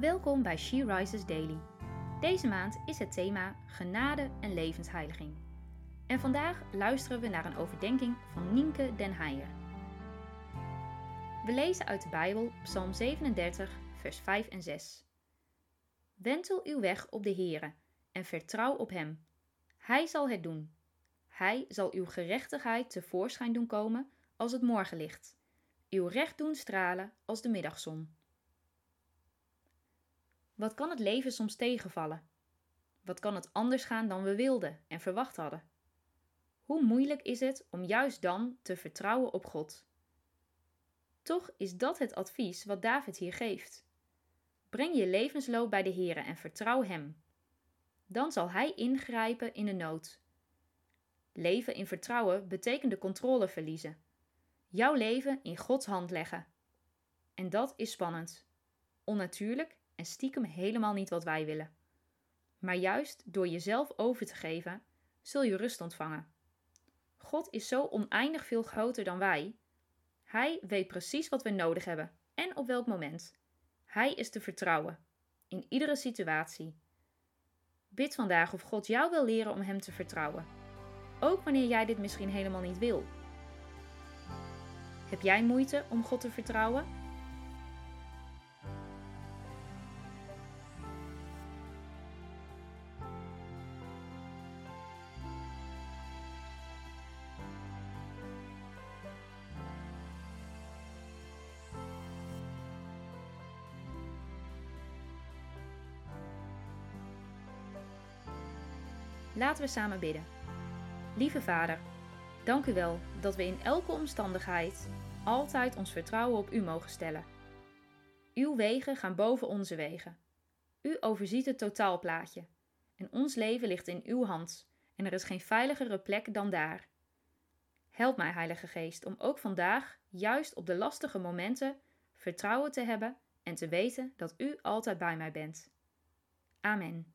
Welkom bij She Rises Daily. Deze maand is het thema Genade en levensheiliging. En vandaag luisteren we naar een overdenking van Nienke den Heijer. We lezen uit de Bijbel Psalm 37, vers 5 en 6. Wentel uw weg op de Heere en vertrouw op Hem. Hij zal het doen. Hij zal uw gerechtigheid tevoorschijn doen komen als het morgenlicht, uw recht doen stralen als de middagzon. Wat kan het leven soms tegenvallen? Wat kan het anders gaan dan we wilden en verwacht hadden? Hoe moeilijk is het om juist dan te vertrouwen op God? Toch is dat het advies wat David hier geeft. Breng je levensloop bij de Heere en vertrouw Hem. Dan zal Hij ingrijpen in de nood. Leven in vertrouwen betekent de controle verliezen. Jouw leven in Gods hand leggen. En dat is spannend, onnatuurlijk en stiekem helemaal niet wat wij willen. Maar juist door jezelf over te geven, zul je rust ontvangen. God is zo oneindig veel groter dan wij. Hij weet precies wat we nodig hebben en op welk moment. Hij is te vertrouwen, in iedere situatie. Bid vandaag of God jou wil leren om Hem te vertrouwen, ook wanneer jij dit misschien helemaal niet wil. Heb jij moeite om God te vertrouwen? Laten we samen bidden. Lieve Vader, dank u wel dat we in elke omstandigheid altijd ons vertrouwen op u mogen stellen. Uw wegen gaan boven onze wegen. U overziet het totaalplaatje. En ons leven ligt in uw hand en er is geen veiligere plek dan daar. Help mij, Heilige Geest, om ook vandaag, juist op de lastige momenten, vertrouwen te hebben en te weten dat u altijd bij mij bent. Amen.